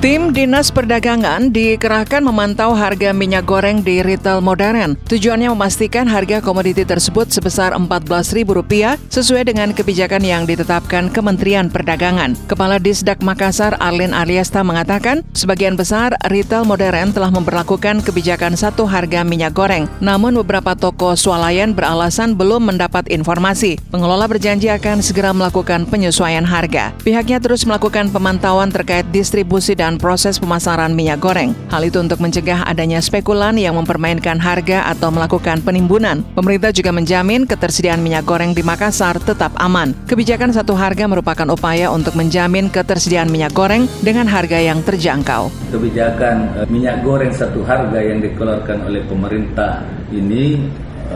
Tim Dinas Perdagangan dikerahkan memantau harga minyak goreng di retail modern. Tujuannya memastikan harga komoditi tersebut sebesar Rp14.000 sesuai dengan kebijakan yang ditetapkan Kementerian Perdagangan. Kepala Disdak Makassar Arlin Ariasta mengatakan, sebagian besar retail modern telah memperlakukan kebijakan satu harga minyak goreng. Namun beberapa toko swalayan beralasan belum mendapat informasi. Pengelola berjanji akan segera melakukan penyesuaian harga. Pihaknya terus melakukan pemantauan terkait distribusi dan proses pemasaran minyak goreng. Hal itu untuk mencegah adanya spekulan yang mempermainkan harga atau melakukan penimbunan. Pemerintah juga menjamin ketersediaan minyak goreng di Makassar tetap aman. Kebijakan satu harga merupakan upaya untuk menjamin ketersediaan minyak goreng dengan harga yang terjangkau. Kebijakan eh, minyak goreng satu harga yang dikeluarkan oleh pemerintah ini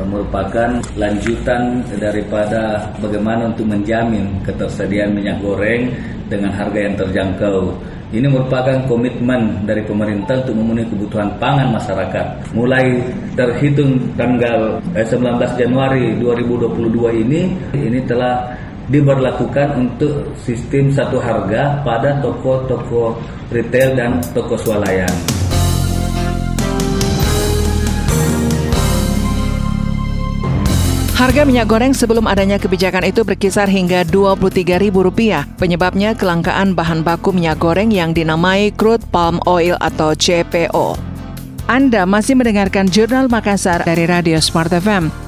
merupakan lanjutan daripada bagaimana untuk menjamin ketersediaan minyak goreng dengan harga yang terjangkau. Ini merupakan komitmen dari pemerintah untuk memenuhi kebutuhan pangan masyarakat. Mulai terhitung tanggal 19 eh, Januari 2022 ini, ini telah diberlakukan untuk sistem satu harga pada toko-toko retail dan toko swalayan. Harga minyak goreng sebelum adanya kebijakan itu berkisar hingga Rp23.000. Penyebabnya kelangkaan bahan baku minyak goreng yang dinamai crude palm oil atau CPO. Anda masih mendengarkan Jurnal Makassar dari Radio Smart FM.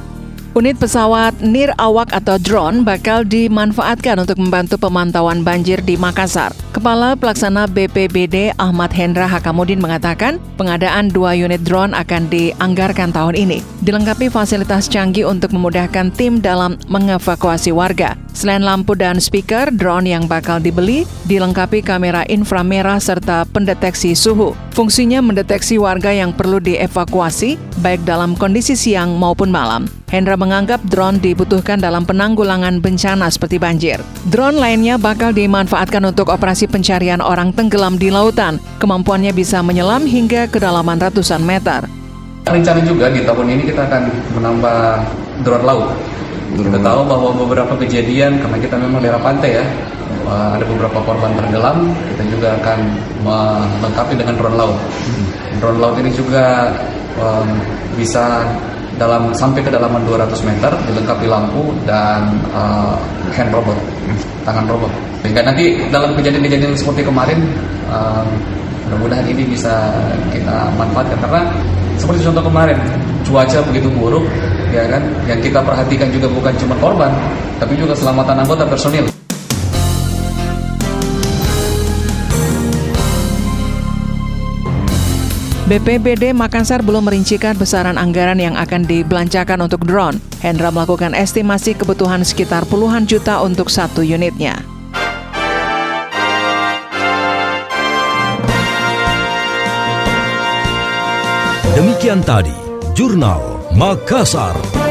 Unit pesawat nir awak atau drone bakal dimanfaatkan untuk membantu pemantauan banjir di Makassar. Kepala Pelaksana BPBD Ahmad Hendra Hakamudin mengatakan pengadaan dua unit drone akan dianggarkan tahun ini. Dilengkapi fasilitas canggih untuk memudahkan tim dalam mengevakuasi warga. Selain lampu dan speaker, drone yang bakal dibeli dilengkapi kamera inframerah serta pendeteksi suhu. Fungsinya mendeteksi warga yang perlu dievakuasi, baik dalam kondisi siang maupun malam. Hendra menganggap drone dibutuhkan dalam penanggulangan bencana seperti banjir. Drone lainnya bakal dimanfaatkan untuk operasi pencarian orang tenggelam di lautan. Kemampuannya bisa menyelam hingga kedalaman ratusan meter. Rencana juga di tahun ini kita akan menambah drone laut kita tahu bahwa beberapa kejadian karena kita memang daerah pantai ya, ada beberapa korban tenggelam, kita juga akan melengkapi dengan drone laut. Drone laut ini juga um, bisa dalam sampai kedalaman 200 meter dilengkapi lampu dan uh, hand robot, tangan robot. Sehingga nanti dalam kejadian-kejadian seperti kemarin um, mudah-mudahan ini bisa kita manfaatkan karena seperti contoh kemarin cuaca begitu buruk ya kan yang kita perhatikan juga bukan cuma korban tapi juga keselamatan anggota personil BPBD Makassar belum merincikan besaran anggaran yang akan dibelanjakan untuk drone. Hendra melakukan estimasi kebutuhan sekitar puluhan juta untuk satu unitnya. Demikian tadi, Jurnal Makassar.